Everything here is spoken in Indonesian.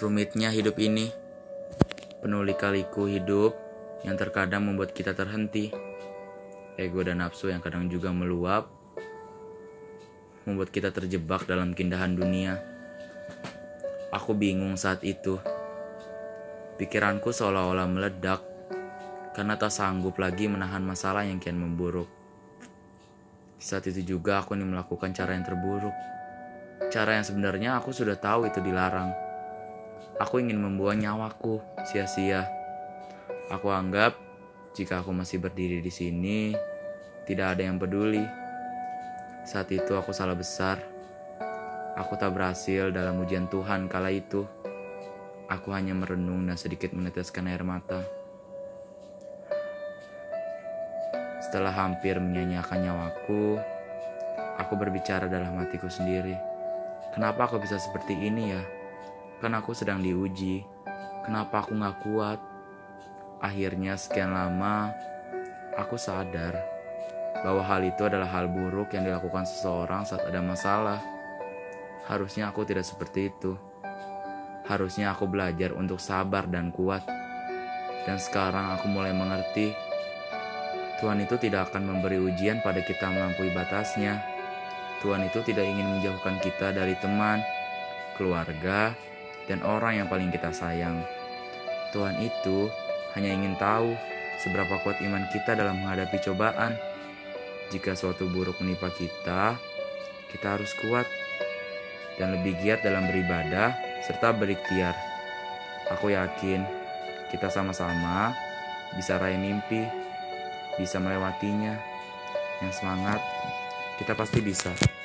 Rumitnya hidup ini, penuh lika-liku hidup yang terkadang membuat kita terhenti. Ego dan nafsu yang kadang juga meluap, membuat kita terjebak dalam keindahan dunia. Aku bingung saat itu. Pikiranku seolah-olah meledak karena tak sanggup lagi menahan masalah yang kian memburuk. Saat itu juga aku ingin melakukan cara yang terburuk. Cara yang sebenarnya aku sudah tahu itu dilarang. Aku ingin membuang nyawaku sia-sia. Aku anggap jika aku masih berdiri di sini, tidak ada yang peduli. Saat itu aku salah besar. Aku tak berhasil dalam ujian Tuhan kala itu. Aku hanya merenung dan sedikit meneteskan air mata. Setelah hampir menyanyiakan nyawaku, aku berbicara dalam hatiku sendiri. Kenapa aku bisa seperti ini ya? Kan aku sedang diuji. Kenapa aku gak kuat? Akhirnya sekian lama, aku sadar bahwa hal itu adalah hal buruk yang dilakukan seseorang saat ada masalah. Harusnya aku tidak seperti itu. Harusnya aku belajar untuk sabar dan kuat. Dan sekarang aku mulai mengerti, Tuhan itu tidak akan memberi ujian pada kita melampaui batasnya. Tuhan itu tidak ingin menjauhkan kita dari teman, keluarga, dan orang yang paling kita sayang. Tuhan itu hanya ingin tahu seberapa kuat iman kita dalam menghadapi cobaan. Jika suatu buruk menimpa kita, kita harus kuat dan lebih giat dalam beribadah serta berikhtiar. Aku yakin kita sama-sama bisa raih mimpi, bisa melewatinya. Yang semangat, kita pasti bisa.